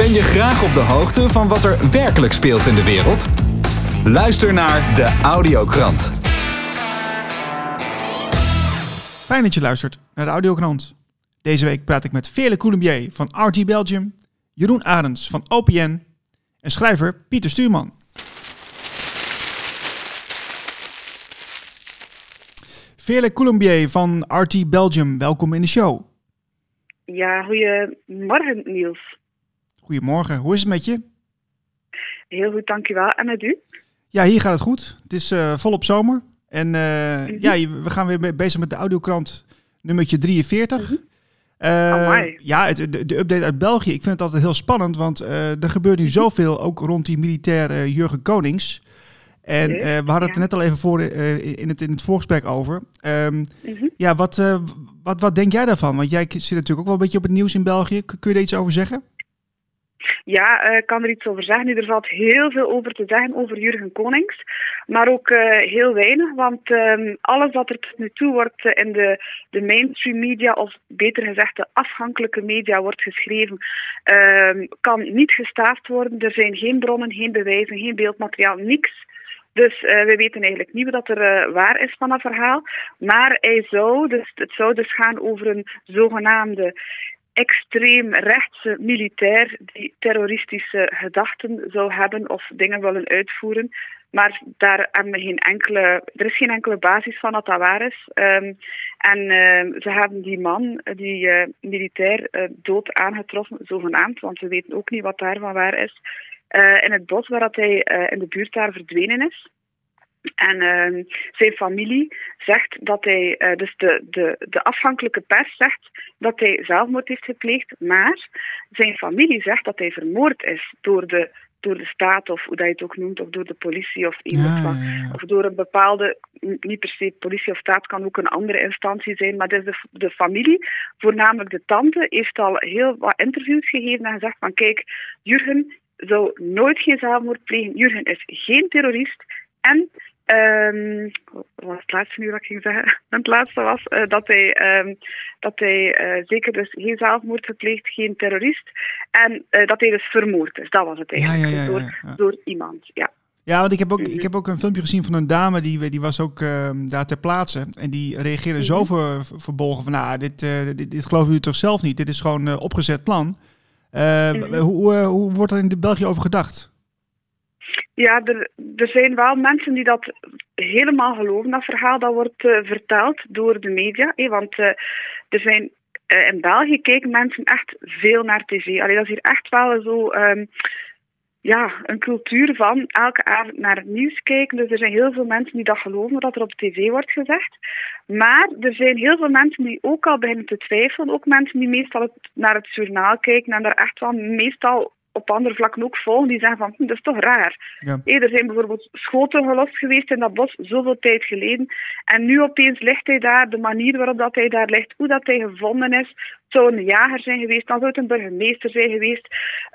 Ben je graag op de hoogte van wat er werkelijk speelt in de wereld? Luister naar de Audiokrant. Fijn dat je luistert naar de Audiokrant. Deze week praat ik met Veerle Coulombier van RT Belgium, Jeroen Arends van OPN en schrijver Pieter Stuurman. Veerle Coulombier van RT Belgium, welkom in de show. Ja, goedemorgen Niels. Goedemorgen, hoe is het met je? Heel goed, dankjewel. En met u? Ja, hier gaat het goed. Het is uh, volop zomer. En uh, ja, we gaan weer bezig met de audiokrant nummertje 43. Mm -hmm. uh, ja, het, de, de, update uit België. Ik vind het altijd heel spannend, want er gebeurt nu zoveel, ook rond die militair Jurgen Konings. En we hadden het er net al even voor in, het, in het voorgesprek over. Um, mm -hmm. Ja, wat, wat, wat denk jij daarvan? Want jij zit natuurlijk ook wel een beetje op het nieuws in België. Kun je er iets over zeggen? Ja, ik uh, kan er iets over zeggen. Er valt heel veel over te zeggen over Jurgen Konings, maar ook uh, heel weinig, want um, alles wat er tot nu toe wordt uh, in de, de mainstream media, of beter gezegd de afhankelijke media, wordt geschreven, um, kan niet gestaafd worden. Er zijn geen bronnen, geen bewijzen, geen beeldmateriaal, niks. Dus we weten eigenlijk niet wat er waar is van dat verhaal. Maar hij zou, dus, het zou dus gaan over een zogenaamde extreem rechtse militair die terroristische gedachten zou hebben of dingen willen uitvoeren. Maar daar hebben we geen enkele, er is geen enkele basis van dat dat waar is. Um, en uh, ze hebben die man, die uh, militair, uh, dood aangetroffen, zogenaamd, want we weten ook niet wat daarvan waar is, in het bos waar dat hij in de buurt daar verdwenen is. En uh, zijn familie zegt dat hij, uh, dus de, de, de afhankelijke pers zegt dat hij zelfmoord heeft gepleegd, maar zijn familie zegt dat hij vermoord is door de, door de staat, of hoe dat je het ook noemt, of door de politie of iemand Ja, van, ja, of door een bepaalde, niet per se politie of staat, kan ook een andere instantie zijn, maar dus de, de familie, voornamelijk de tante, heeft al heel wat interviews gegeven en gezegd van kijk, Jurgen zou nooit geen zelfmoord plegen, Jurgen is geen terrorist en Um, wat was het laatste nu wat ik ging zeggen? Het laatste was uh, dat hij, um, dat hij uh, zeker dus geen zelfmoord gepleegd, geen terrorist. En uh, dat hij dus vermoord is. Dat was het eigenlijk. Ja, ja, ja, door, door iemand, ja. Ja, want ik heb ook, Mhm. ik heb ook een filmpje gezien van een dame die, die was ook ehm, daar ter plaatse. En die reageerde zo Mhm. ver, verbolgen van, nou, dit, eh, dit, dit geloven jullie toch zelf niet? Dit is gewoon een opgezet plan. Eh, Mhm. hoe, eh, hoe wordt er in België over gedacht? Ja, er, er zijn wel mensen die dat helemaal geloven, dat verhaal. Dat wordt uh, verteld door de media. Want uh, er zijn uh, in België kijken mensen echt veel naar tv. Allee, dat is hier echt wel zo... Um, ja, een cultuur van elke avond naar het nieuws kijken. Dus er zijn heel veel mensen die dat geloven wat er op tv wordt gezegd. Maar er zijn heel veel mensen die ook al beginnen te twijfelen. Ook mensen die meestal naar het journaal kijken en daar echt wel meestal op andere vlakken ook volgen, die zeggen van, hm, dat is toch raar. Ja. Hey, er zijn bijvoorbeeld schoten gelost geweest in dat bos zoveel tijd geleden. En nu opeens ligt hij daar, de manier waarop dat hij daar ligt, hoe dat hij gevonden is. Het zou een jager zijn geweest, dan zou het een burgemeester zijn geweest.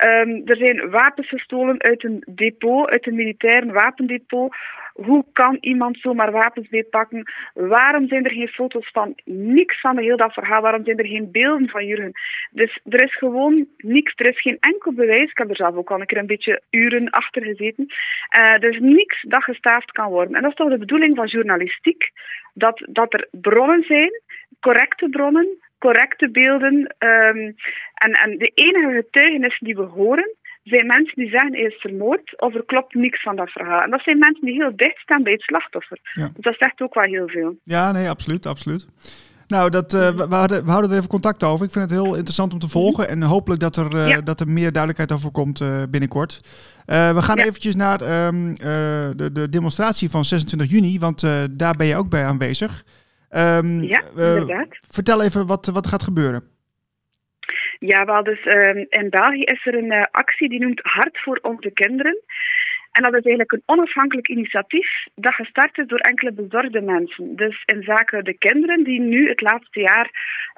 Um, er zijn wapens gestolen uit een depot, uit een militair wapendepot. Hoe kan iemand zomaar wapens meepakken? Waarom zijn er geen foto's van? Niks van heel dat verhaal. Waarom zijn er geen beelden van Jurgen? Dus er is gewoon niks. Er is geen enkel bewijs. Ik heb er zelf ook al een keer een beetje uren achter gezeten. Uh, er is niks dat gestaafd kan worden. En dat is toch de bedoeling van journalistiek? Dat, dat er bronnen zijn, correcte bronnen, correcte beelden. Um, en, en de enige getuigenissen die we horen, zijn mensen die zeggen hij is vermoord of er klopt niks van dat verhaal. En dat zijn mensen die heel dicht staan bij het slachtoffer. Ja. Dus dat zegt ook wel heel veel. Ja, nee, absoluut, absoluut. Nou, dat, uh, we, hadden, we houden er even contact over. Ik vind het heel interessant om te volgen. En hopelijk dat er, uh, ja. dat er meer duidelijkheid over komt uh, binnenkort. we gaan ja. eventjes naar um, de, de, demonstratie van 26 juni, want daar ben je ook bij aanwezig. Um, ja, inderdaad. Vertel even wat, wat gaat gebeuren. Ja, wel, dus um, in België is er een uh, actie die noemt Hart voor onze kinderen. En dat is eigenlijk een onafhankelijk initiatief dat gestart is door enkele bezorgde mensen. Dus in zaken de kinderen die nu het laatste jaar,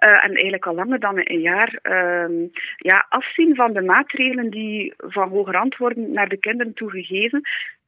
uh, en eigenlijk al langer dan een jaar, uh, ja, afzien van de maatregelen die van hogerhand worden naar de kinderen toegegeven.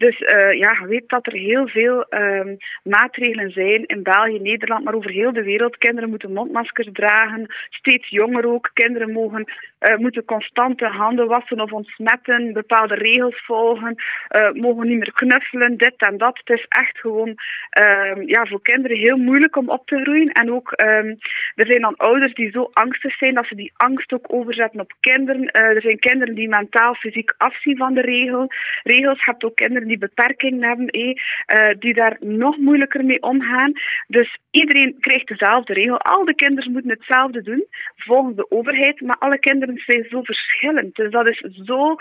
Dus uh, ja, weet dat er heel veel um, maatregelen zijn in België, Nederland, maar over heel de wereld. Kinderen moeten mondmaskers dragen, steeds jonger ook. Kinderen mogen, uh, moeten constant de handen wassen of ontsmetten, bepaalde regels volgen, uh, mogen niet meer knuffelen, dit en dat. Het is echt gewoon um, ja, voor kinderen heel moeilijk om op te groeien. En ook, um, er zijn dan ouders die zo angstig zijn dat ze die angst ook overzetten op kinderen. er zijn kinderen die mentaal, fysiek afzien van de regel. regels. Je hebt ook kinderen die beperkingen hebben, eh, die daar nog moeilijker mee omgaan. Dus iedereen krijgt dezelfde regel. Al de kinderen moeten hetzelfde doen, volgens de overheid, maar alle kinderen zijn zo verschillend. Dus dat is zo...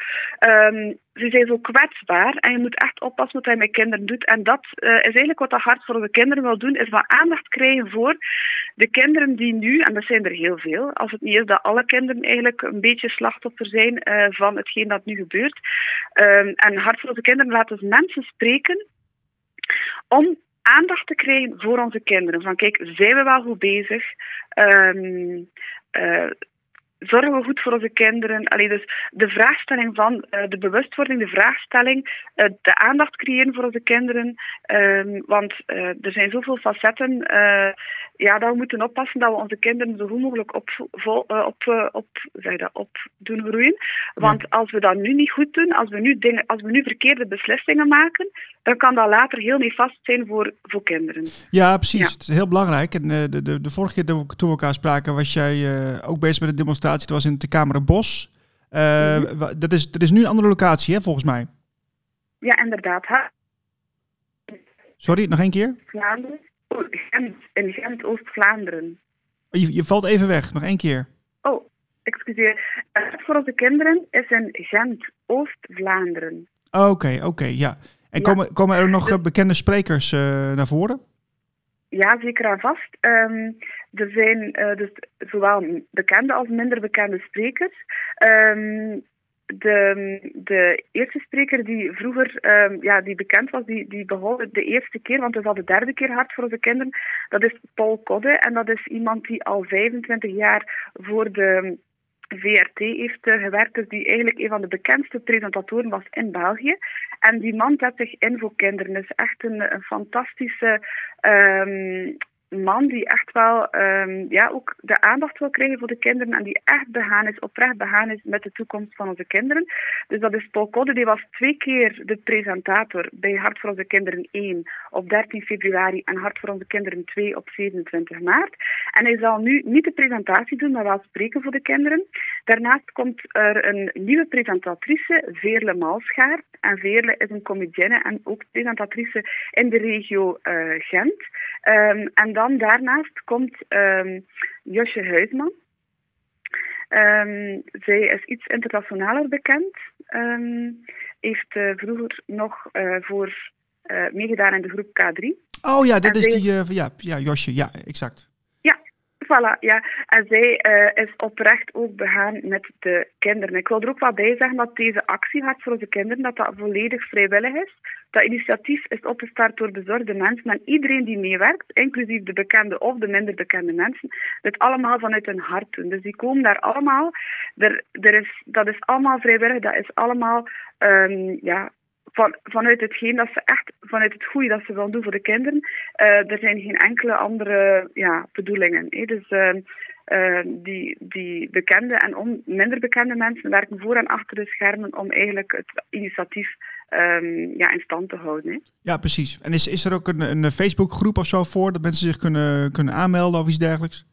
Um, ze zijn zo kwetsbaar en je moet echt oppassen wat hij met kinderen doet. En dat uh, is eigenlijk wat dat hart voor de kinderen wil doen, is wat aandacht krijgen voor de kinderen die nu, en dat zijn er heel veel, als het niet is dat alle kinderen eigenlijk een beetje slachtoffer zijn uh, van hetgeen dat nu gebeurt. Um, en hart voor de kinderen laat dus mensen spreken om aandacht te krijgen voor onze kinderen. Van kijk, zijn we wel goed bezig? Um, zorgen we goed voor onze kinderen? Allee, dus de vraagstelling van uh, de bewustwording, de vraagstelling, uh, de aandacht creëren voor onze kinderen. Um, want uh, er zijn zoveel facetten. ja, dat we moeten oppassen dat we onze kinderen zo goed mogelijk op, vol, op, op, zeg dat, op doen groeien. Want als we dat nu niet goed doen, als we nu, dingen, als we nu verkeerde beslissingen maken, dan kan dat later heel nefast zijn voor, voor kinderen. Ja, precies. Ja. Het is heel belangrijk. En de, de, de vorige keer toen we elkaar spraken, was jij ook bezig met de demonstratie dat was in de Kamer Bos. Uh, mm -hmm. dat, is, dat is nu een andere locatie, hè, volgens mij. Ja, inderdaad. Ha? Sorry, nog één keer? Vlaanderen. Oh, Gent, in Gent, Oost-Vlaanderen. Je, je valt even weg, nog één keer. Oh, excuseer. Het voor onze kinderen is in Gent, Oost-Vlaanderen. Oké, okay, oké, okay, ja. En ja. Komen, komen er nog dus, bekende sprekers uh, naar voren? Ja, zeker en vast. Um, er zijn uh, dus zowel bekende als minder bekende sprekers. Um, de, de eerste spreker die vroeger um, ja, die bekend was, die, die begon de eerste keer, want het is de derde keer hard voor onze kinderen, dat is Paul Kodde. En dat is iemand die al 25 jaar voor de VRT heeft uh, gewerkt, dus die eigenlijk een van de bekendste presentatoren was in België. En die man zet zich in voor kinderen. is echt een, fantastische um, man die echt wel um, ja, ook de aandacht wil krijgen voor de kinderen en die echt begaan is, oprecht begaan is met de toekomst van onze kinderen. Dus dat is Paul Kodde, die was twee keer de presentator bij Hart voor onze kinderen 1 op 13 februari en Hart voor onze kinderen 2 op 27 maart. En hij zal nu niet de presentatie doen, maar wel spreken voor de kinderen. Daarnaast komt er een nieuwe presentatrice, Veerle Malschaert. En Veerle is een comedienne en ook presentatrice in de regio uh, Gent. Um, en dan daarnaast komt um, Josje Huisman. Um, zij is iets internationaler bekend. Heeft uh, vroeger nog uh, voor meegedaan in de groep K3. Oh ja, dat en is die, ja, ja, Josje, ja, exact. Voilà, ja. En zij uh, is oprecht ook begaan met de kinderen. Ik wil er ook wel bij zeggen dat deze actie Hart voor onze kinderen, dat dat volledig vrijwillig is. Dat initiatief is opgestart door bezorgde mensen en iedereen die meewerkt, inclusief de bekende of de minder bekende mensen, dit allemaal vanuit hun hart doen. Dus die komen daar allemaal. Er, er is, dat is allemaal vrijwillig, dat is allemaal um, ja, van, vanuit hetgeen dat ze echt, vanuit het goede dat ze willen doen voor de kinderen, uh, er zijn geen enkele andere ja, bedoelingen. Hè. Dus uh, uh, die, die bekende en on, minder bekende mensen werken voor en achter de schermen om eigenlijk het initiatief um, ja, in stand te houden. Hè. Ja, precies. En is, is er ook een, een Facebookgroep of zo voor dat mensen zich kunnen, kunnen aanmelden of iets dergelijks?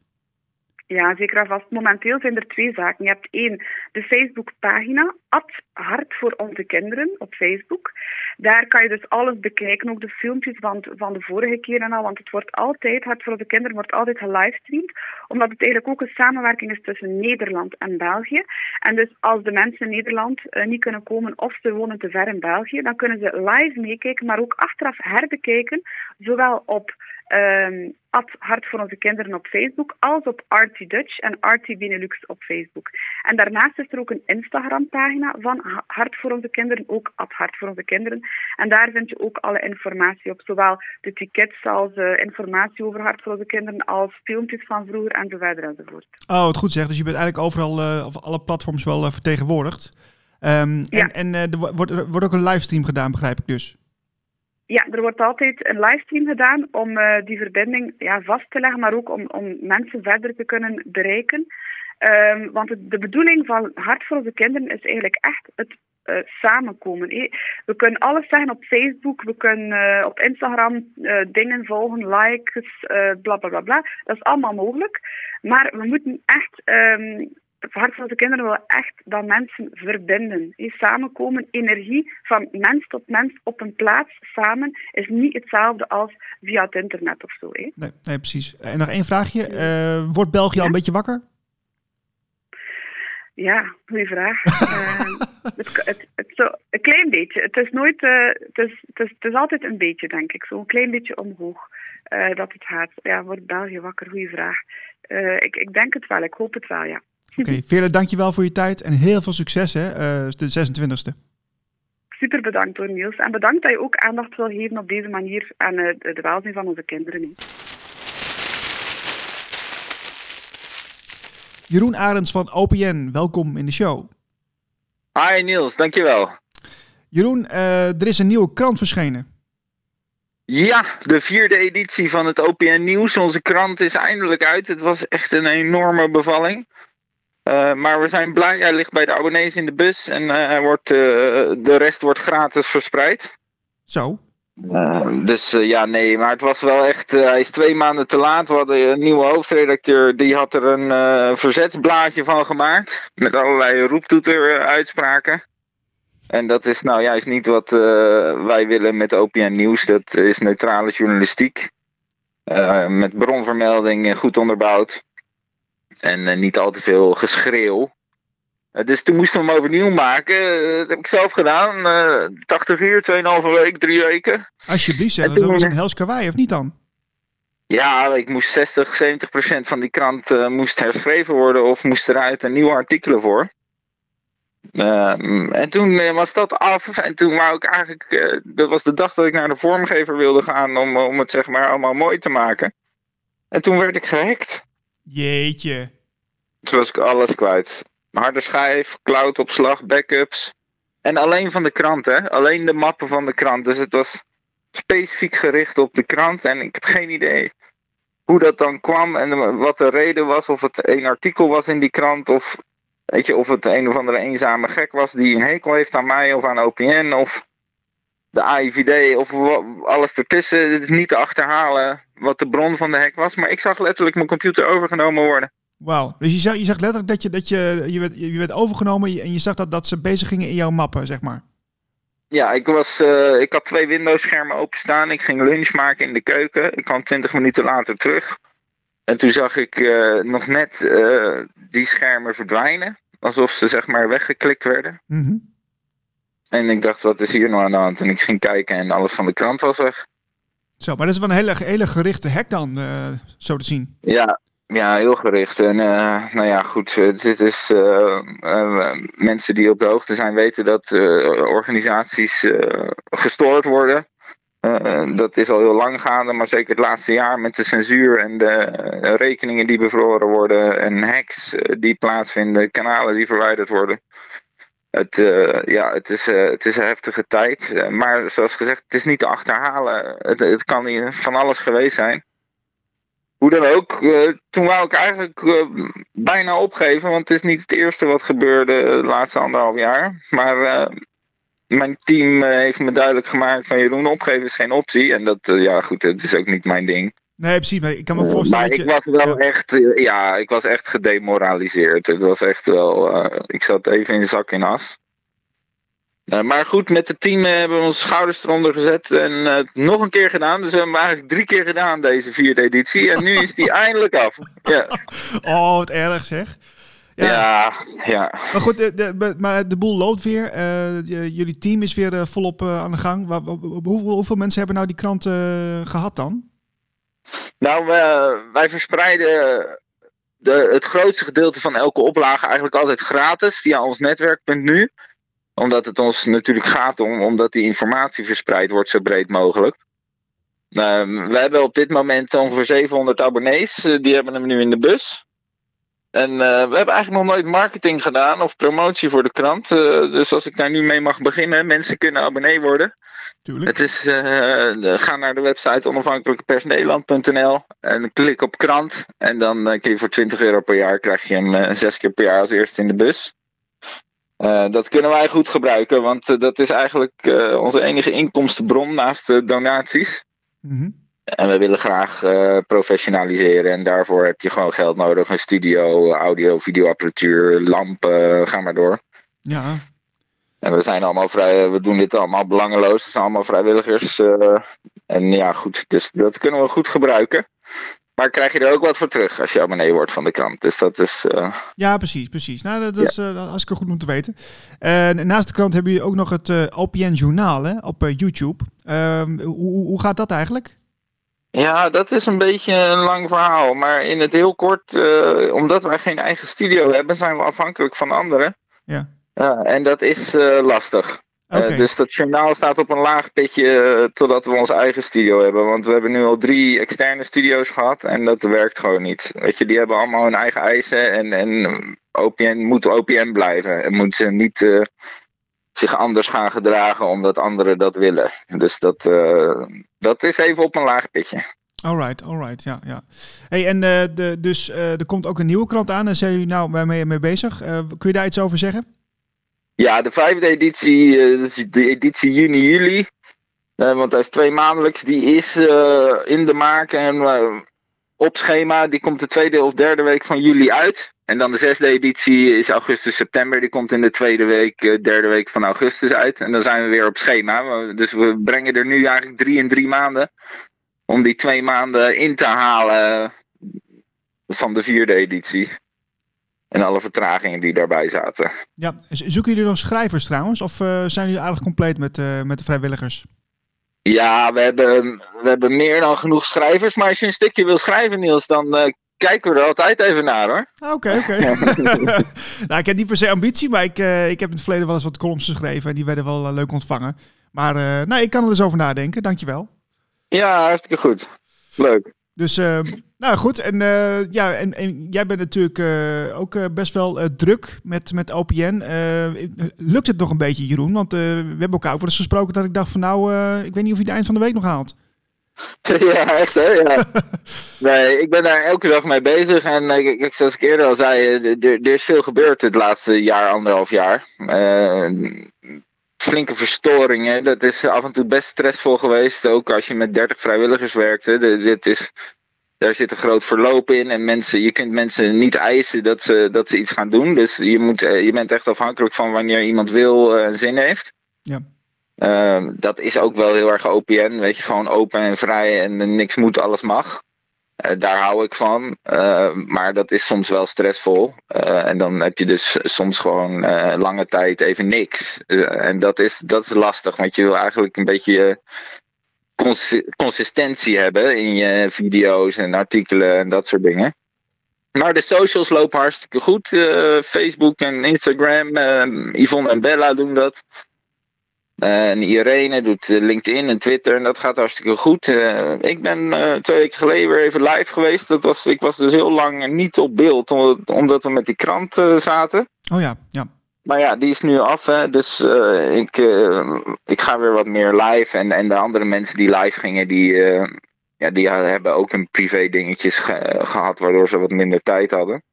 Ja, zeker en vast. Momenteel zijn er twee zaken. Je hebt één, de Facebookpagina, Ad Hart voor onze kinderen op Facebook. Daar kan je dus alles bekijken, ook de filmpjes van, van de vorige keer en al, want het wordt altijd, Hart voor onze kinderen wordt altijd gelivestreamd, omdat het eigenlijk ook een samenwerking is tussen Nederland en België. En dus als de mensen in Nederland uh, niet kunnen komen of ze wonen te ver in België, dan kunnen ze live meekijken, maar ook achteraf herbekijken, zowel op um, Hart voor onze kinderen op Facebook, als op RT Dutch en RT Benelux op Facebook. En daarnaast is er ook een Instagram-pagina van Hart voor onze kinderen, ook at Hart voor onze kinderen. En daar vind je ook alle informatie op, zowel de tickets als uh, informatie over Hart voor onze kinderen, als filmpjes van vroeger en zo verder enzovoort. Oh, wat goed zeg. Dus je bent eigenlijk overal, uh, op alle platforms wel uh, vertegenwoordigd. Um, ja. En, en er wordt, er wordt ook een livestream gedaan, begrijp ik dus. Ja, er wordt altijd een livestream gedaan om die verbinding ja, vast te leggen, maar ook om, om mensen verder te kunnen bereiken. Um, want de bedoeling van Hart voor onze kinderen is eigenlijk echt het uh, samenkomen. We kunnen alles zeggen op Facebook, we kunnen uh, op Instagram dingen volgen, likes, bla bla bla bla. Dat is allemaal mogelijk. Maar we moeten echt, um, Hart voor onze kinderen wil echt dat mensen verbinden. Samenkomen, energie van mens tot mens op een plaats samen is niet hetzelfde als via het internet of zo. Nee, nee, precies. En nog één vraagje. wordt België al een beetje wakker? Ja, goede vraag. uh, het, het, het, zo, een klein beetje. Het is nooit, uh, het, is, het, is, het is altijd een beetje, denk ik. Zo een klein beetje omhoog dat het gaat. Ja, wordt België wakker? Goede vraag. ik, ik denk het wel, ik hoop het wel, ja. Oké, okay, Veerle, dankjewel voor je tijd en heel veel succes, hè, de 26e. Super bedankt hoor, Niels. En bedankt dat je ook aandacht wil geven op deze manier aan de, de welzijn van onze kinderen. Jeroen Arends van OPN, welkom in de show. Hi Niels, dankjewel. Jeroen, uh, er is een nieuwe krant verschenen. Ja, de vierde editie van het OPN Nieuws. Onze krant is eindelijk uit. Het was echt een enorme bevalling. Uh, maar we zijn blij, hij ligt bij de abonnees in de bus en uh, wordt, de rest wordt gratis verspreid. Zo? Dus ja, nee, maar het was wel echt. Hij is twee maanden te laat. We hadden een nieuwe hoofdredacteur, die had er een verzetsblaadje van gemaakt. Met allerlei roeptoeter-uitspraken. En dat is nou juist niet wat wij willen met OPN Nieuws. Dat is neutrale journalistiek. met bronvermelding goed onderbouwd. En niet al te veel geschreeuw. Eh, dus toen moesten we hem overnieuw maken. Eh, dat heb ik zelf gedaan. 80 uur, 2,5 week, drie weken. Alsjeblieft, zeg. Dat was een hels kawaii, of niet dan? Ja, ik moest 60, 70 procent van die krant uh, moest herschreven worden of moest eruit een nieuwe artikelen voor. Uh, en toen was dat af en toen wou ik eigenlijk, uh, dat was de dag dat ik naar de vormgever wilde gaan om, om het zeg maar allemaal mooi te maken. En toen werd ik gehackt. Jeetje. Toen was ik alles kwijt harde schijf, cloudopslag, backups. En alleen van de krant, hè? Alleen de mappen van de krant. Dus het was specifiek gericht op de krant. En ik heb geen idee hoe dat dan kwam en wat de reden was. Of het een artikel was in die krant. Of, weet je, of het een of andere eenzame gek was die een hekel heeft aan mij of aan OPN. Of de AIVD of alles ertussen. Het is niet te achterhalen wat de bron van de hack was. Maar ik zag letterlijk mijn computer overgenomen worden. Wauw. Dus je zag, je zag letterlijk dat je, dat je, je, werd, je werd overgenomen en je zag dat, dat ze bezig gingen in jouw mappen, zeg maar. Ja, ik, was, uh, ik had twee Windows-schermen openstaan. Ik ging lunch maken in de keuken. Ik kwam twintig minuten later terug. En toen zag ik uh, nog net uh, die schermen verdwijnen. Alsof ze zeg maar weggeklikt werden. Mm -hmm. En ik dacht, wat is hier nou aan de hand? En ik ging kijken en alles van de krant was weg. Zo, maar dat is wel een hele, hele gerichte hack dan, zo te zien. Ja, ja, heel gericht. En uh, nou ja, goed. Eh, dit is mensen die op de hoogte zijn weten dat organisaties gestoord worden. dat is al heel lang gaande, maar zeker het laatste jaar met de censuur en de rekeningen die bevroren worden en hacks die plaatsvinden, kanalen die verwijderd worden. Het, ja, het, is, het is een heftige tijd. maar zoals gezegd, het is niet te achterhalen. Het, kan van alles geweest zijn hoe dan ook, toen wou ik eigenlijk bijna opgeven, want het is niet het eerste wat gebeurde de laatste anderhalf jaar. Maar mijn team heeft me duidelijk gemaakt van Jeroen, opgeven is geen optie. En dat, ja goed, het is ook niet mijn ding. Nee, precies, maar ik kan me ook voorstellen maar ik was wel ja. echt, ja, ik was echt gedemoraliseerd. Het was echt wel, ik zat even in de zak in as. Uh, maar goed, met het team hebben we onze schouders eronder gezet en uh, nog een keer gedaan. Dus we hebben eigenlijk drie keer gedaan deze vierde editie. En nu is die eindelijk af. Ja. Oh, wat erg zeg. Ja, ja. ja. Maar goed, de, de, maar de boel loopt weer. Jullie team is weer volop aan de gang. Hoeveel, hoeveel, mensen hebben nou die krant gehad dan? Nou, wij verspreiden de, het grootste gedeelte van elke oplage eigenlijk altijd gratis via ons netwerk.nu omdat het ons natuurlijk gaat om omdat die informatie verspreid wordt zo breed mogelijk. Uh, we hebben op dit moment ongeveer 700 abonnees. Uh, die hebben hem nu in de bus. En uh, we hebben eigenlijk nog nooit marketing gedaan of promotie voor de krant. Dus als ik daar nu mee mag beginnen, mensen kunnen abonnee worden. Tuurlijk. Het is, uh, ga naar de website onafhankelijkepersnederland.nl en klik op krant. En dan kun je voor 20 euro per jaar, krijg je hem zes keer per jaar als eerste in de bus. dat kunnen wij goed gebruiken, want dat is eigenlijk onze enige inkomstenbron naast de donaties. Mm -hmm. En we willen graag professionaliseren. En daarvoor heb je gewoon geld nodig. Een studio, audio, videoapparatuur, lampen, ga maar door. Ja. En we zijn allemaal vrij, we doen dit allemaal belangeloos. Het zijn allemaal vrijwilligers. Uh, en ja, goed, dus dat kunnen we goed gebruiken. Maar krijg je er ook wat voor terug als je abonnee wordt van de krant. Dus dat is. Uh... Ja, precies, precies. Nou, dat is ja. uh, hartstikke goed om te weten. En naast de krant hebben jullie ook nog het uh, OPN Journaal hè, op YouTube. Ehm, hoe, hoe gaat dat eigenlijk? Ja, dat is een beetje een lang verhaal. Maar in het heel kort, omdat wij geen eigen studio hebben, zijn we afhankelijk van anderen. Ja. Uh, en dat is uh, lastig. Okay. dus dat journaal staat op een laag pitje totdat we ons eigen studio hebben. Want we hebben nu al drie externe studio's gehad en dat werkt gewoon niet. Weet je, die hebben allemaal hun eigen eisen en, en OPN moet OPN blijven. En moet ze niet zich anders gaan gedragen omdat anderen dat willen. Dus dat, dat is even op een laag pitje. Alright, alright, ja, ja. Hey, en de, dus er komt ook een nieuwe krant aan. Daar zijn jullie nou mee, mee bezig. kun je daar iets over zeggen? Ja, de vijfde editie, de editie juni-juli. want hij is twee maandelijks. Die is in de maak en op schema. Die komt de tweede of derde week van juli uit. En dan de zesde editie is augustus-september. Die komt in de tweede week, derde week van augustus uit. En dan zijn we weer op schema. Dus we brengen er nu eigenlijk drie in drie maanden. Om die twee maanden in te halen van de vierde editie. En alle vertragingen die daarbij zaten. Ja, zoeken jullie nog schrijvers trouwens? Of uh, zijn jullie eigenlijk compleet met, uh, met de vrijwilligers? Ja, we hebben, we hebben meer dan genoeg schrijvers. Maar als je een stukje wil schrijven, Niels, dan uh, kijken we er altijd even naar hoor. Oké, okay, oké. Okay. nou, ik heb niet per se ambitie, maar ik, ik heb in het verleden wel eens wat columns geschreven. En die werden wel leuk ontvangen. Maar nou, ik kan er eens over nadenken. Dankjewel. Ja, hartstikke goed. Leuk. Dus, nou goed. En, ja, en, en jij bent natuurlijk ook best wel druk met, met OPN. lukt het nog een beetje, Jeroen? Want we hebben elkaar over eens gesproken dat ik dacht van nou, ik weet niet of je het eind van de week nog haalt. Ja, echt hè? Ja. Nee, ik ben daar elke dag mee bezig. En uh, zoals ik eerder al zei, er is veel gebeurd het laatste jaar, anderhalf jaar. Flinke verstoringen. Dat is af en toe best stressvol geweest. Ook als je met 30 vrijwilligers werkte. De, dit is, daar zit een groot verloop in. En mensen, je kunt mensen niet eisen dat ze, dat ze iets gaan doen. Dus je, moet, je bent echt afhankelijk van wanneer iemand wil en zin heeft. Ja. Uh, dat is ook wel heel erg OPN, weet je, gewoon open en vrij en niks moet, alles mag. Uh, daar hou ik van, uh, maar dat is soms wel stressvol. Uh, en dan heb je dus soms gewoon lange tijd even niks. en dat is, dat is lastig, want je wil eigenlijk een beetje cons consistentie hebben in je video's en artikelen en dat soort dingen. Maar de socials lopen hartstikke goed. Facebook en Instagram, Yvonne en Bella doen dat. Uh, en Irene doet LinkedIn en Twitter en dat gaat hartstikke goed. Uh, ik ben uh, twee weken geleden weer even live geweest. Dat was, ik was dus heel lang niet op beeld, omdat we met die krant zaten. Oh ja, ja. Maar ja, die is nu af, hè? dus ik, ik ga weer wat meer live. En, en de andere mensen die live gingen, die, ja, die hebben ook een privé dingetjes ge gehad, waardoor ze wat minder tijd hadden.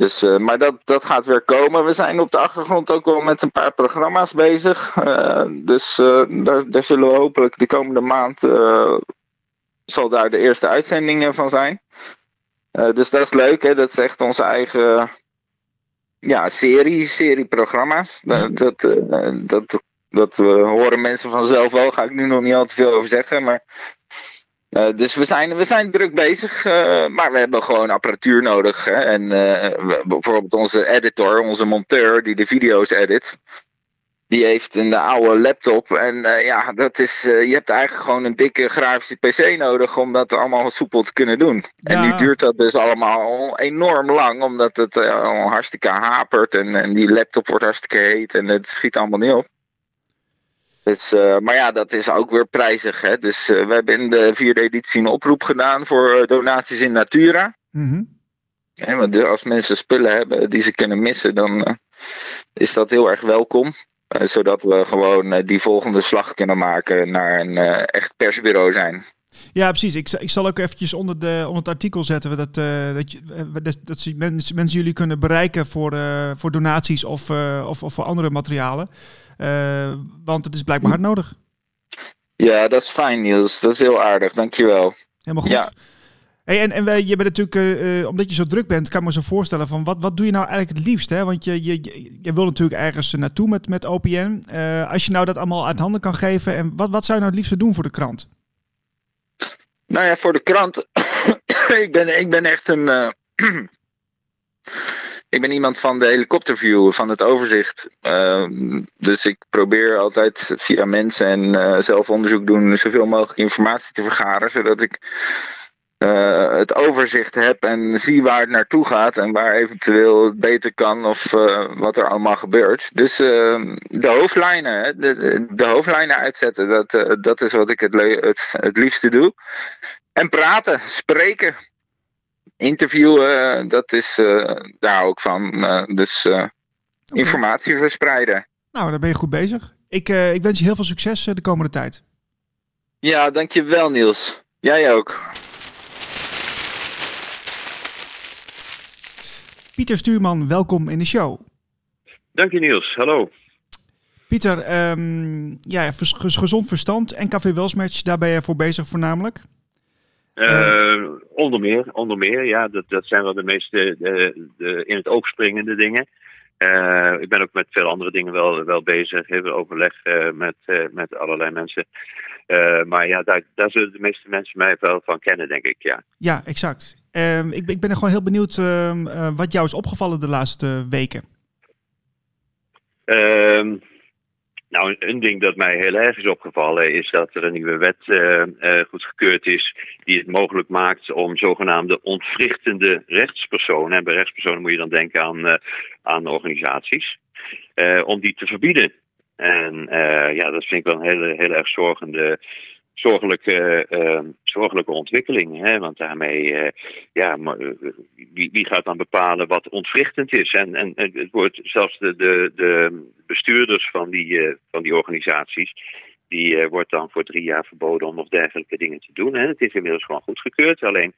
Dus, uh, maar dat, dat gaat weer komen. We zijn op de achtergrond ook wel met een paar programma's bezig. Uh, dus uh, daar, daar zullen we hopelijk de komende maand zal daar de eerste uitzendingen van zijn. dus dat is leuk, hè? dat is echt onze eigen ja, serie, serieprogramma's. Ja. Dat, dat, dat horen mensen vanzelf wel, ga ik nu nog niet al te veel over zeggen. Maar uh, dus we zijn, we zijn druk bezig, uh, maar we hebben gewoon apparatuur nodig. Hè? En uh, bijvoorbeeld onze editor, onze monteur die de video's edit, die heeft een oude laptop. En ja, dat is, je hebt eigenlijk gewoon een dikke grafische PC nodig om dat allemaal soepel te kunnen doen. Ja. En nu duurt dat dus allemaal enorm lang, omdat het al hartstikke hapert en, en die laptop wordt hartstikke heet en het schiet allemaal niet op. Dus, uh, maar ja, dat is ook weer prijzig. Hè? Dus uh, we hebben in de vierde editie een oproep gedaan voor uh, donaties in Natura. Mm -hmm. want als mensen spullen hebben die ze kunnen missen, dan is dat heel erg welkom. zodat we gewoon die volgende slag kunnen maken naar een echt persbureau zijn. Ja, precies. Ik, ik zal ook eventjes onder, de, onder het artikel zetten dat, uh, dat, je, dat, dat mensen, mensen jullie kunnen bereiken voor, uh, voor donaties of, uh, of, of, voor andere materialen. want het is blijkbaar hard nodig. Ja, dat is fijn Niels. Dat is heel aardig. Dankjewel. Helemaal goed. Ja. Hey, en en wij, je bent natuurlijk, omdat je zo druk bent, kan ik me zo voorstellen van wat, wat doe je nou eigenlijk het liefst? Hè? Want je, je, je wil natuurlijk ergens naartoe met, met OPN. als je nou dat allemaal uit handen kan geven, en wat, wat zou je nou het liefste doen voor de krant? Nou ja, voor de krant. ik, ben, ik ben echt een. Uh, ik ben iemand van de helikopterview, van het overzicht. Uh, dus ik probeer altijd via mensen en uh, zelf onderzoek doen zoveel mogelijk informatie te vergaren, zodat ik uh, het overzicht heb en zie waar het naartoe gaat en waar eventueel het beter kan of uh, wat er allemaal gebeurt. Dus uh, de hoofdlijnen, de, de, hoofdlijnen uitzetten, dat, dat is wat ik het, het, het liefste doe. En praten, spreken, interviewen, dat is daar hou ik van. dus informatie verspreiden. Nou, daar ben je goed bezig. Ik, ik wens je heel veel succes de komende tijd. Ja, dankjewel Niels. Jij ook. Pieter Stuurman, welkom in de show. Dank je Niels, hallo. Pieter, um, ja, gezond verstand en café Welsmatch, daar ben je voor bezig voornamelijk? Uh, onder meer, onder meer, ja, dat, dat zijn wel de meeste de, de, in het oog springende dingen. Uh, ik ben ook met veel andere dingen wel, wel bezig, heel overleg uh, met, met allerlei mensen. maar ja, daar, daar zullen de meeste mensen mij wel van kennen, denk ik, ja. Ja, exact. Ehm, ik, ik, ben er gewoon heel benieuwd ehm, eh, wat jou is opgevallen de laatste weken. Ehm, nou, een ding dat mij heel erg is opgevallen is dat er een nieuwe wet uh, uh, goedgekeurd is die het mogelijk maakt om zogenaamde ontwrichtende rechtspersonen, en bij rechtspersonen moet je dan denken aan, aan organisaties, om die te verbieden. En ja, dat vind ik wel een heel erg zorgende zorgelijke, uh, zorgelijke ontwikkeling. Hè? Want daarmee, uh, ja, wie, wie, gaat dan bepalen wat ontwrichtend is? En, en het wordt zelfs de, de, de bestuurders van die, uh, van die organisaties, die wordt dan voor drie jaar verboden om nog dergelijke dingen te doen. Hè? Het is inmiddels gewoon goedgekeurd. Alleen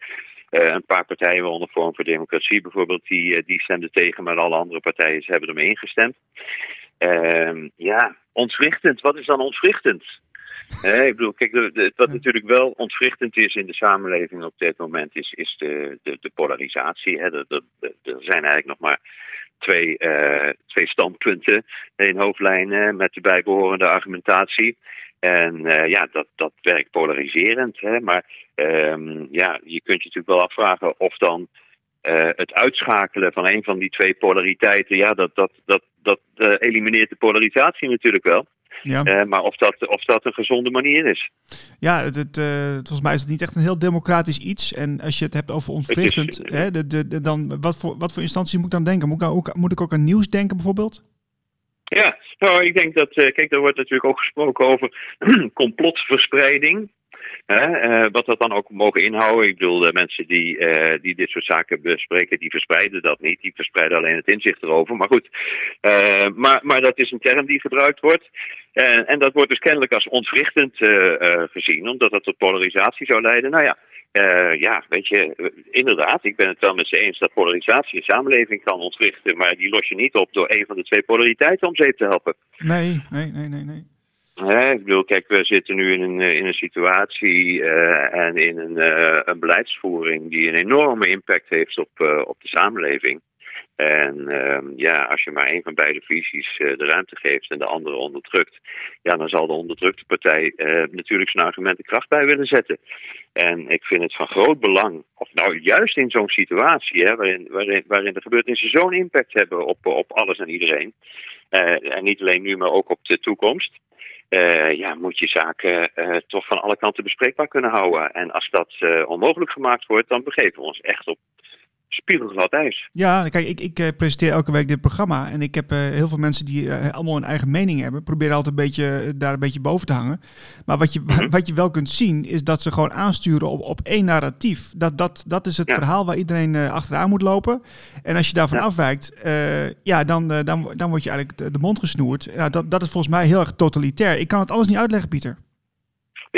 een paar partijen, waaronder Vorm voor Democratie bijvoorbeeld, die, die stemden tegen, maar alle andere partijen hebben ermee ingestemd. Ehm, ja, ontwrichtend. Wat is dan ontwrichtend? Ik bedoel, kijk, de, wat natuurlijk wel ontwrichtend is in de samenleving op dit moment, is, is de, de, de polarisatie. Hè. Er, zijn eigenlijk nog maar twee, uh, twee standpunten in hoofdlijnen met de bijbehorende argumentatie. En uh, ja, dat, dat werkt polariserend. Hè. Maar um, ja, je kunt je natuurlijk wel afvragen of dan uh, het uitschakelen van een van die twee polariteiten, ja, dat, dat, dat, dat elimineert de polarisatie natuurlijk wel. Ja. Uh, maar of dat, of dat een gezonde manier is. Ja, het, het, uh, volgens mij is het niet echt een heel democratisch iets. En als je het hebt over ontwrichtend, hè, de, de, de, dan, wat, voor, wat voor instantie moet ik dan denken? Moet ik, ook, moet ik ook aan nieuws denken bijvoorbeeld? Ja, nou, ik denk dat, uh, kijk, er wordt natuurlijk ook gesproken over complotverspreiding. Uh, wat dat dan ook mogen inhouden. Ik bedoel, de mensen die, uh, die dit soort zaken bespreken, die verspreiden dat niet. Die verspreiden alleen het inzicht erover. Maar goed, uh, maar, maar dat is een term die gebruikt wordt. en dat wordt dus kennelijk als ontwrichtend gezien, omdat dat tot polarisatie zou leiden. Nou ja, ja, weet je, inderdaad, ik ben het wel met ze eens dat polarisatie een samenleving kan ontwrichten, maar die los je niet op door een van de twee polariteiten om zeep te helpen. Nee, nee, nee, nee, nee. Ja, ik bedoel, kijk, we zitten nu in een, eh, in een situatie uh, en in een, uh, een beleidsvoering die een enorme impact heeft op, op de samenleving. En uh, ja, als je maar een van beide visies de ruimte geeft en de andere onderdrukt, ja, dan zal de onderdrukte partij natuurlijk zijn argumenten kracht bij willen zetten. En ik vind het van groot belang, of nou juist in zo'n situatie, hè, waarin, waarin, waarin de gebeurtenissen zo'n impact hebben op, op alles en iedereen. en niet alleen nu, maar ook op de toekomst uh, ja, moet je zaken uh, toch van alle kanten bespreekbaar kunnen houden. En als dat uh, onmogelijk gemaakt wordt, dan begeven we ons echt op spiegelglad ijs. Ja, kijk, ik, ik eh, presenteer elke week dit programma. En ik heb uh, heel veel mensen die uh, allemaal een eigen mening hebben. Proberen altijd een beetje, daar een beetje boven te hangen. Maar wat je, mm -hmm. wat je wel kunt zien, is dat ze gewoon aansturen op, op één narratief. Dat, dat, dat is het ja. verhaal waar iedereen achteraan moet lopen. En als je daarvan ja. afwijkt, ja, dan, dan, dan word je eigenlijk de, de mond gesnoerd. Nou, dat, dat is volgens mij heel erg totalitair. Ik kan het alles niet uitleggen, Pieter.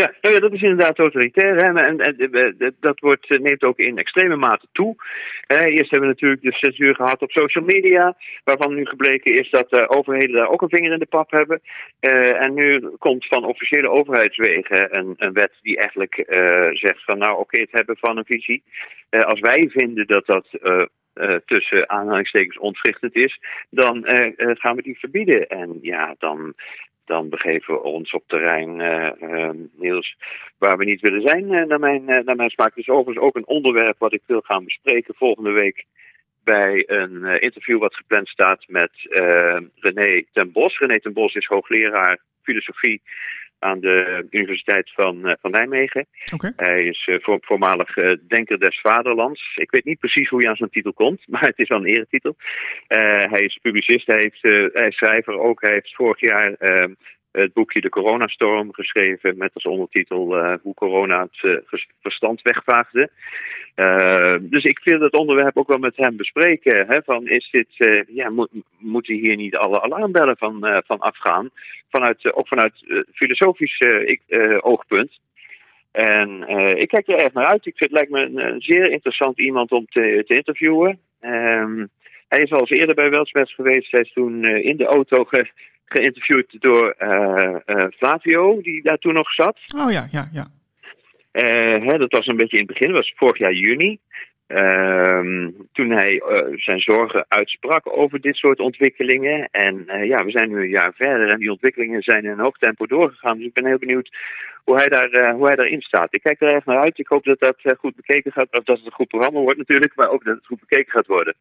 Ja, nou ja, dat is inderdaad totalitair. Hè? En, en, en dat wordt, neemt ook in extreme mate toe. eerst hebben we natuurlijk de censuur gehad op social media, waarvan nu gebleken is dat de overheden daar ook een vinger in de pap hebben. En nu komt van officiële overheidswegen een, een wet die eigenlijk zegt van nou oké, het hebben van een visie. Als wij vinden dat dat tussen aanhalingstekens ontwrichtend is, dan gaan we die verbieden. En ja, dan, dan begeven we ons op terrein, uh, Niels, waar we niet willen zijn, naar, mijn, naar mijn smaak. Dus overigens ook een onderwerp wat ik wil gaan bespreken volgende week bij een interview wat gepland staat met René ten Bos. René ten Bos is hoogleraar filosofie aan de Universiteit van, uh, van Nijmegen. Okay. Hij is voor, voormalig uh, Denker des Vaderlands. Ik weet niet precies hoe hij aan zijn titel komt, maar het is wel een eretitel. hij is publicist, hij, heeft, hij is schrijver ook. Hij heeft vorig jaar ehm, het boekje De Coronastorm geschreven met als ondertitel uh, hoe corona het uh, verstand wegvaagde. Uh, dus ik wil het onderwerp ook wel met hem bespreken. Hè, van is dit, ja, mo moeten hier niet alle alarmbellen van, van afgaan? Vanuit, ook vanuit filosofisch oogpunt. En ik kijk er erg naar uit. Ik vind het lijkt me een, zeer interessant iemand om te, te interviewen. Um, hij is al eens eerder bij Welsmets geweest. Hij is toen in de auto ge geïnterviewd door uh, uh, Flavio, die daar toen nog zat. Oh ja, ja, ja. Uh, hè, dat was een beetje in het begin, dat was vorig jaar juni. Ehm, toen hij zijn zorgen uitsprak over dit soort ontwikkelingen. En ja, we zijn nu een jaar verder en die ontwikkelingen zijn in een hoog tempo doorgegaan. Dus ik ben heel benieuwd hoe hij, daar, hoe hij daarin staat. Ik kijk er erg naar uit. Ik hoop dat dat goed bekeken gaat. Of dat het een goed programma wordt natuurlijk, maar ook dat het goed bekeken gaat worden.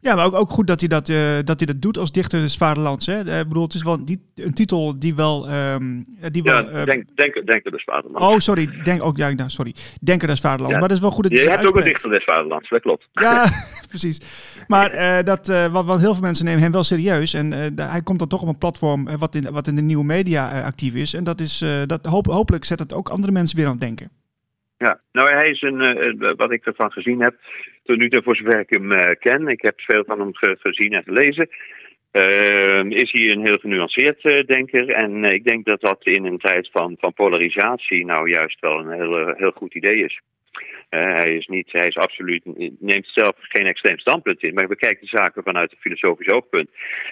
Ja, maar ook, ook goed dat hij dat, uh, dat hij dat doet als dichter des vaderlands. Hè? Uh, ik bedoel, het is wel die, een titel die wel... Um, die ja, wel uh, denk, denk, Denker des vaderlands. Oh, sorry. Denk, ook, ja, nou, sorry. Denker des vaderlands. Ja. Maar dat is wel goed dat je Je hebt ook een dichter des vaderlands, dat klopt. Ja, precies. Maar dat, wat, wat heel veel mensen nemen hem wel serieus. En hij komt dan toch op een platform wat in, wat in de nieuwe media actief is. En dat is, dat hoop, hopelijk zet het ook andere mensen weer aan het denken. Ja, nou hij is een, wat ik ervan gezien heb, tot nu toe voor zover ik hem uh, ken, ik heb veel van hem ge gezien en gelezen, uh, is hij een heel genuanceerd uh, denker. En ik denk dat dat in een tijd van, van polarisatie nou juist wel een heel, heel goed idee is. hij is niet, hij is absoluut, neemt zelf geen extreem standpunt in, maar bekijkt de zaken vanuit een filosofisch oogpunt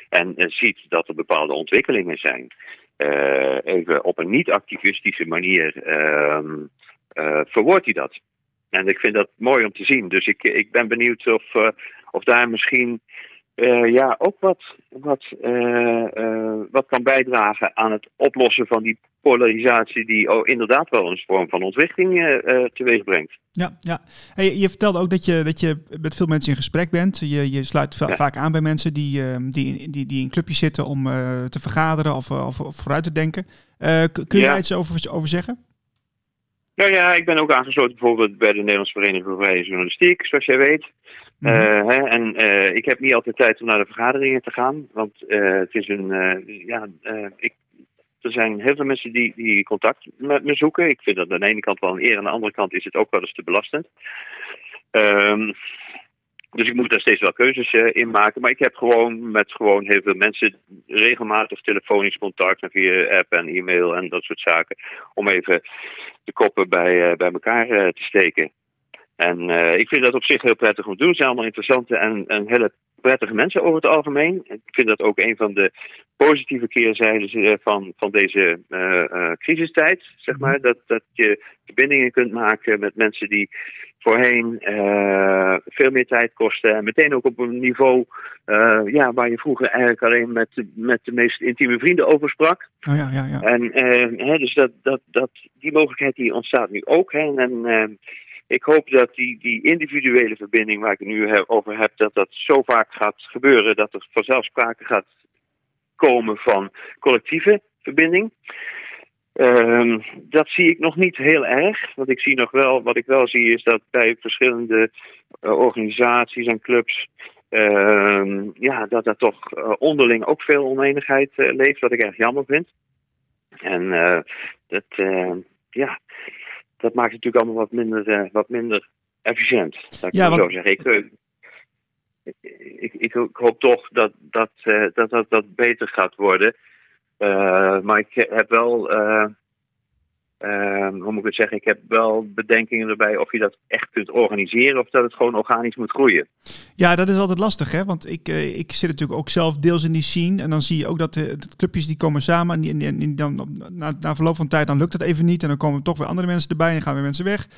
en ziet dat er bepaalde ontwikkelingen zijn. even op een niet-activistische manier ehm, verwoordt hij dat. En ik vind dat mooi om te zien. Dus ik, ik ben benieuwd of, uh, of daar misschien uh, ja, ook wat, wat, uh, wat kan bijdragen aan het oplossen van die polarisatie die oh, inderdaad wel een vorm van ontwrichting teweeg brengt. Ja, ja. Hey, je vertelde ook dat je, dat je met veel mensen in gesprek bent. Je, je sluit ja. vaak aan bij mensen die, die, die, die in clubjes zitten om te vergaderen of, of, of vooruit te denken. kun je ja. daar iets over, over zeggen? Nou ja, ik ben ook aangesloten bijvoorbeeld bij de Nederlandse Vereniging voor Vrije Journalistiek, zoals jij weet. Mm -hmm. uh, hè, en uh, ik heb niet altijd tijd om naar de vergaderingen te gaan, want uh, het is een, ja, ik, er zijn heel veel mensen die, die contact met me zoeken. Ik vind dat aan de ene kant wel een eer, aan de andere kant is het ook wel eens te belastend. Um, dus ik moet daar steeds wel keuzes uh, in maken. Maar ik heb gewoon met gewoon heel veel mensen regelmatig telefonisch contact en via app en e-mail en dat soort zaken. Om even de koppen bij, uh, bij elkaar uh, te steken. En ik vind dat op zich heel prettig om te doen. Het zijn allemaal interessante en, en hele prettige mensen over het algemeen. Ik vind dat ook een van de positieve keerzijden van, van deze crisistijd. Zeg maar. dat, dat je verbindingen kunt maken met mensen die voorheen uh, veel meer tijd kosten. En meteen ook op een niveau uh, ja, waar je vroeger eigenlijk alleen met, met de meest intieme vrienden over sprak. Oh ja, ja, ja. En uh, hè, dus dat, dat, dat, die mogelijkheid die ontstaat nu ook. Hè. En ik hoop dat die, die individuele verbinding waar ik het nu over heb, dat dat zo vaak gaat gebeuren dat er vanzelf sprake gaat komen van collectieve verbinding. Ehm, dat zie ik nog niet heel erg. Wat ik zie nog wel, wat ik wel zie is dat bij verschillende organisaties en clubs Ehm, ja, dat er toch eh, onderling ook veel oneenigheid uh, leeft, wat ik erg jammer vind. En dat, ja, dat maakt het natuurlijk allemaal wat minder, wat minder efficiënt. Dat ja, ik zo zeggen. Ik, ik, ik, ik, hoop toch dat dat, dat, dat, dat beter gaat worden. Maar ik heb wel Ehm, hoe moet ik het zeggen? Ik heb wel bedenkingen erbij of je dat echt kunt organiseren of dat het gewoon organisch moet groeien. Ja, dat is altijd lastig, hè? Want ik, ik zit natuurlijk ook zelf deels in die scene. En dan zie je ook dat de, clubjes die komen samen. En, die, en, dan, na, na verloop van tijd dan lukt dat even niet. En dan komen toch weer andere mensen erbij en gaan weer mensen weg.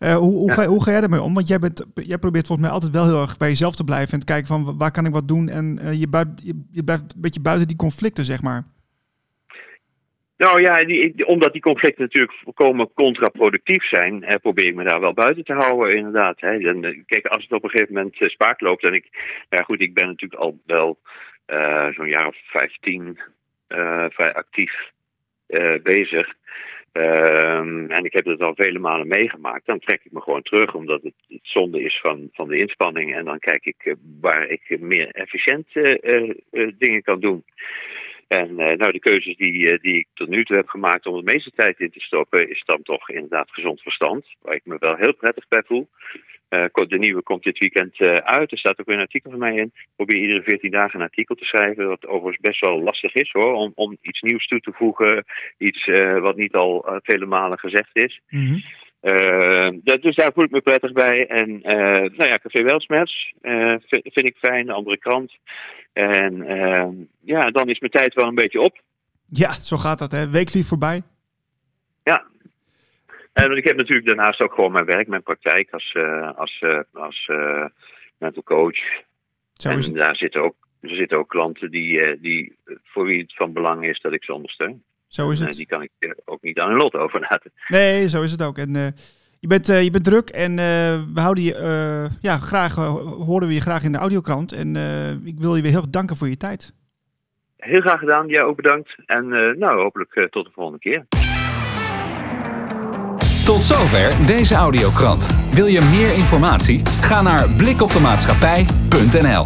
Uh, hoe, hoe, ga, hoe ga jij ermee om? Want jij, bent, jij probeert volgens mij altijd wel heel erg bij jezelf te blijven. En te kijken van waar kan ik wat doen. En uh, je, je, je blijft een beetje buiten die conflicten, zeg maar. Nou ja, omdat die conflicten natuurlijk volkomen contraproductief zijn, eh, probeer ik me daar wel buiten te houden, inderdaad. Hè. En, eh, kijk, als het op een gegeven moment uh, spaak loopt, en ik, ja, goed, ik ben natuurlijk al wel uh, zo'n jaar of vijftien vrij actief bezig. Ehm, en ik heb het al vele malen meegemaakt. Dan trek ik me gewoon terug, omdat het, het zonde is van, van de inspanning. En dan kijk ik waar ik meer efficiënt dingen kan doen. En uh, nou, de keuzes die, uh, die ik tot nu toe heb gemaakt om de meeste tijd in te stoppen, is dan toch inderdaad gezond verstand. Waar ik me wel heel prettig bij voel. Uh, de nieuwe komt dit weekend uit. Er staat ook weer een artikel van mij in. Ik probeer iedere 14 dagen een artikel te schrijven. Wat overigens best wel lastig is hoor. Om, om iets nieuws toe te voegen. Iets wat niet al vele malen gezegd is. Mm. Dat, dus daar voel ik me prettig bij. En nou ja, Café Welsmets vind, vind ik fijn. De andere krant. En uh, ja, dan is mijn tijd wel een beetje op. Ja, zo gaat dat, hè? Weeklief voorbij. Ja. En ik heb natuurlijk daarnaast ook gewoon mijn werk, mijn praktijk als, uh, als, uh, als uh, mental coach. Zo en daar zitten ook, er zitten ook klanten die, die, voor wie het van belang is dat ik ze ondersteun. Zo is en, het. die kan ik ook niet aan hun lot overlaten. Nee, zo is het ook. En je bent, uh, je bent druk en uh, we houden je, uh, ja, graag, horen we je graag in de audiokrant. En ik wil je weer heel danken voor je tijd. Heel graag gedaan, jij ook bedankt. En nou, hopelijk tot de volgende keer. Tot zover deze audiokrant. Wil je meer informatie? Ga naar blikoptemaatschappij.nl